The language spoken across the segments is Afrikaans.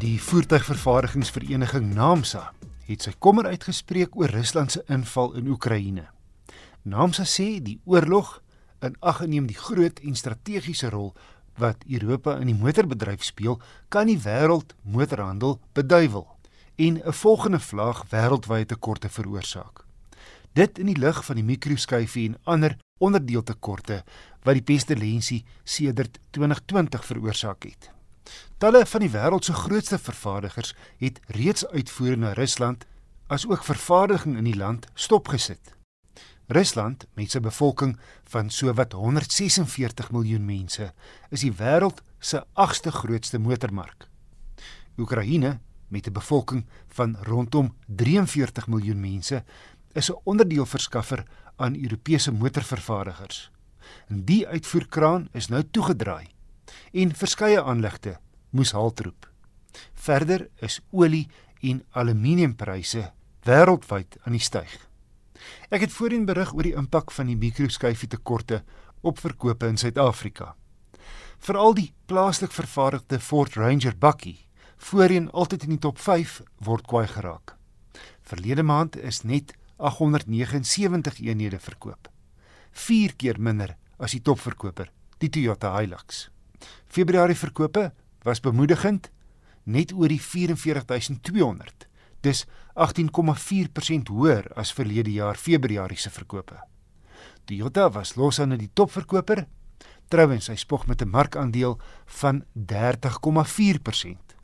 Die voertuigvervaardigingsvereniging NAMSA het sy kommer uitgespreek oor Rusland se inval in Oekraïne. NAMSA sê die oorlog in ag geneem die groot en strategiese rol wat Europa in die motorbedryf speel, kan die wêreld motorhandel beduiwel en 'n volgende vlaag wêreldwye tekorte veroorsaak. Dit in die lig van die mikroskyfie en ander onderdeeltekorte wat die pestilensie sedert 2020 veroorsaak het. Talle van die wêreld se grootste vervaardigers het reeds uitvoere na Rusland as ook vervaardiging in die land stopgesit. Rusland, met sy bevolking van sowat 146 miljoen mense, is die wêreld se agste grootste motormark. Oekraïne, met 'n bevolking van rondom 43 miljoen mense, is 'n onderdeelverskaffer aan Europese motorvervaardigers. En die uitvoerkraan is nou toegedraai en verskeie aanlegte moes haltroep. Verder is olie en aluminiumpryse wêreldwyd aan die styg. Ek het voorheen berig oor die impak van die mikroskyfie tekorte op verkope in Suid-Afrika. Veral die plaaslik vervaardigde Ford Ranger bakkie, voorheen altyd in die top 5, word kwaai geraak. Verlede maand is net 879 eenhede verkoop. 4 keer minder as die topverkoper, die Toyota Hilux. Februarie verkope was bemoedigend net oor die 44200. Dis 18,4% hoër as verlede jaar Februarie se verkope. Toyota was los aan die topverkoper. Trouwens, hy spog met 'n markandeel van 30,4%.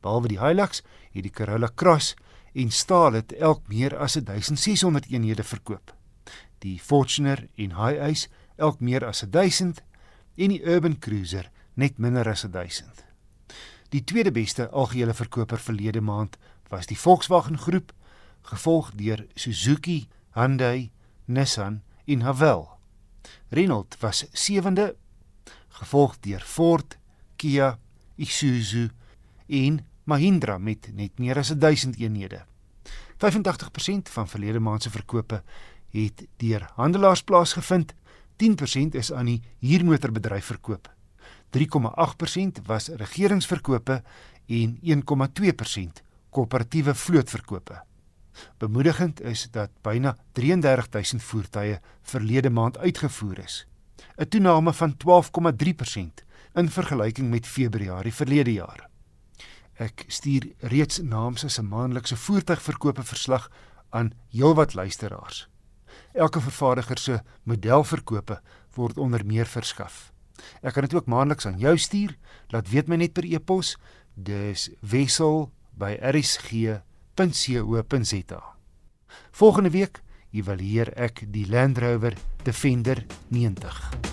Behalwe die Hilux, het die Corolla Cross en Staal het elk meer as 1600 eenhede verkoop. Die Fortuner en Hiace elk meer as 1000 en die Urban Cruiser net minder as 1000. Die tweede beste algehele verkoper verlede maand was die Volkswagen groep, gevolg deur Suzuki, Hyundai, Nissan en Haval. Renault was sewende, gevolg deur Ford, Kia, Isuzu en Mahindra met net meer as 1000 eenhede. 85% van verlede maand se verkope het deur handelaars plaasgevind. 10% is aan die huurmotorbedryf verkoop. 3,8% was regeringsverkope en 1,2% koöperatiewe vlootverkope. Bemoedigend is dat byna 33000 voertuie verlede maand uitgevoer is, 'n toename van 12,3% in vergelyking met Februarie verlede jaar. Ek stuur reeds naamse se maandelikse voertuigverkope verslag aan heelwat luisteraars. Elke vervaardiger se modelverkope word onder meer verskaf. Ek kan dit ook maandeliks aan jou stuur. Laat weet my net per e-pos. Dis wissel@rsg.co.za. Volgende week evalueer ek die Land Rover Defender 90.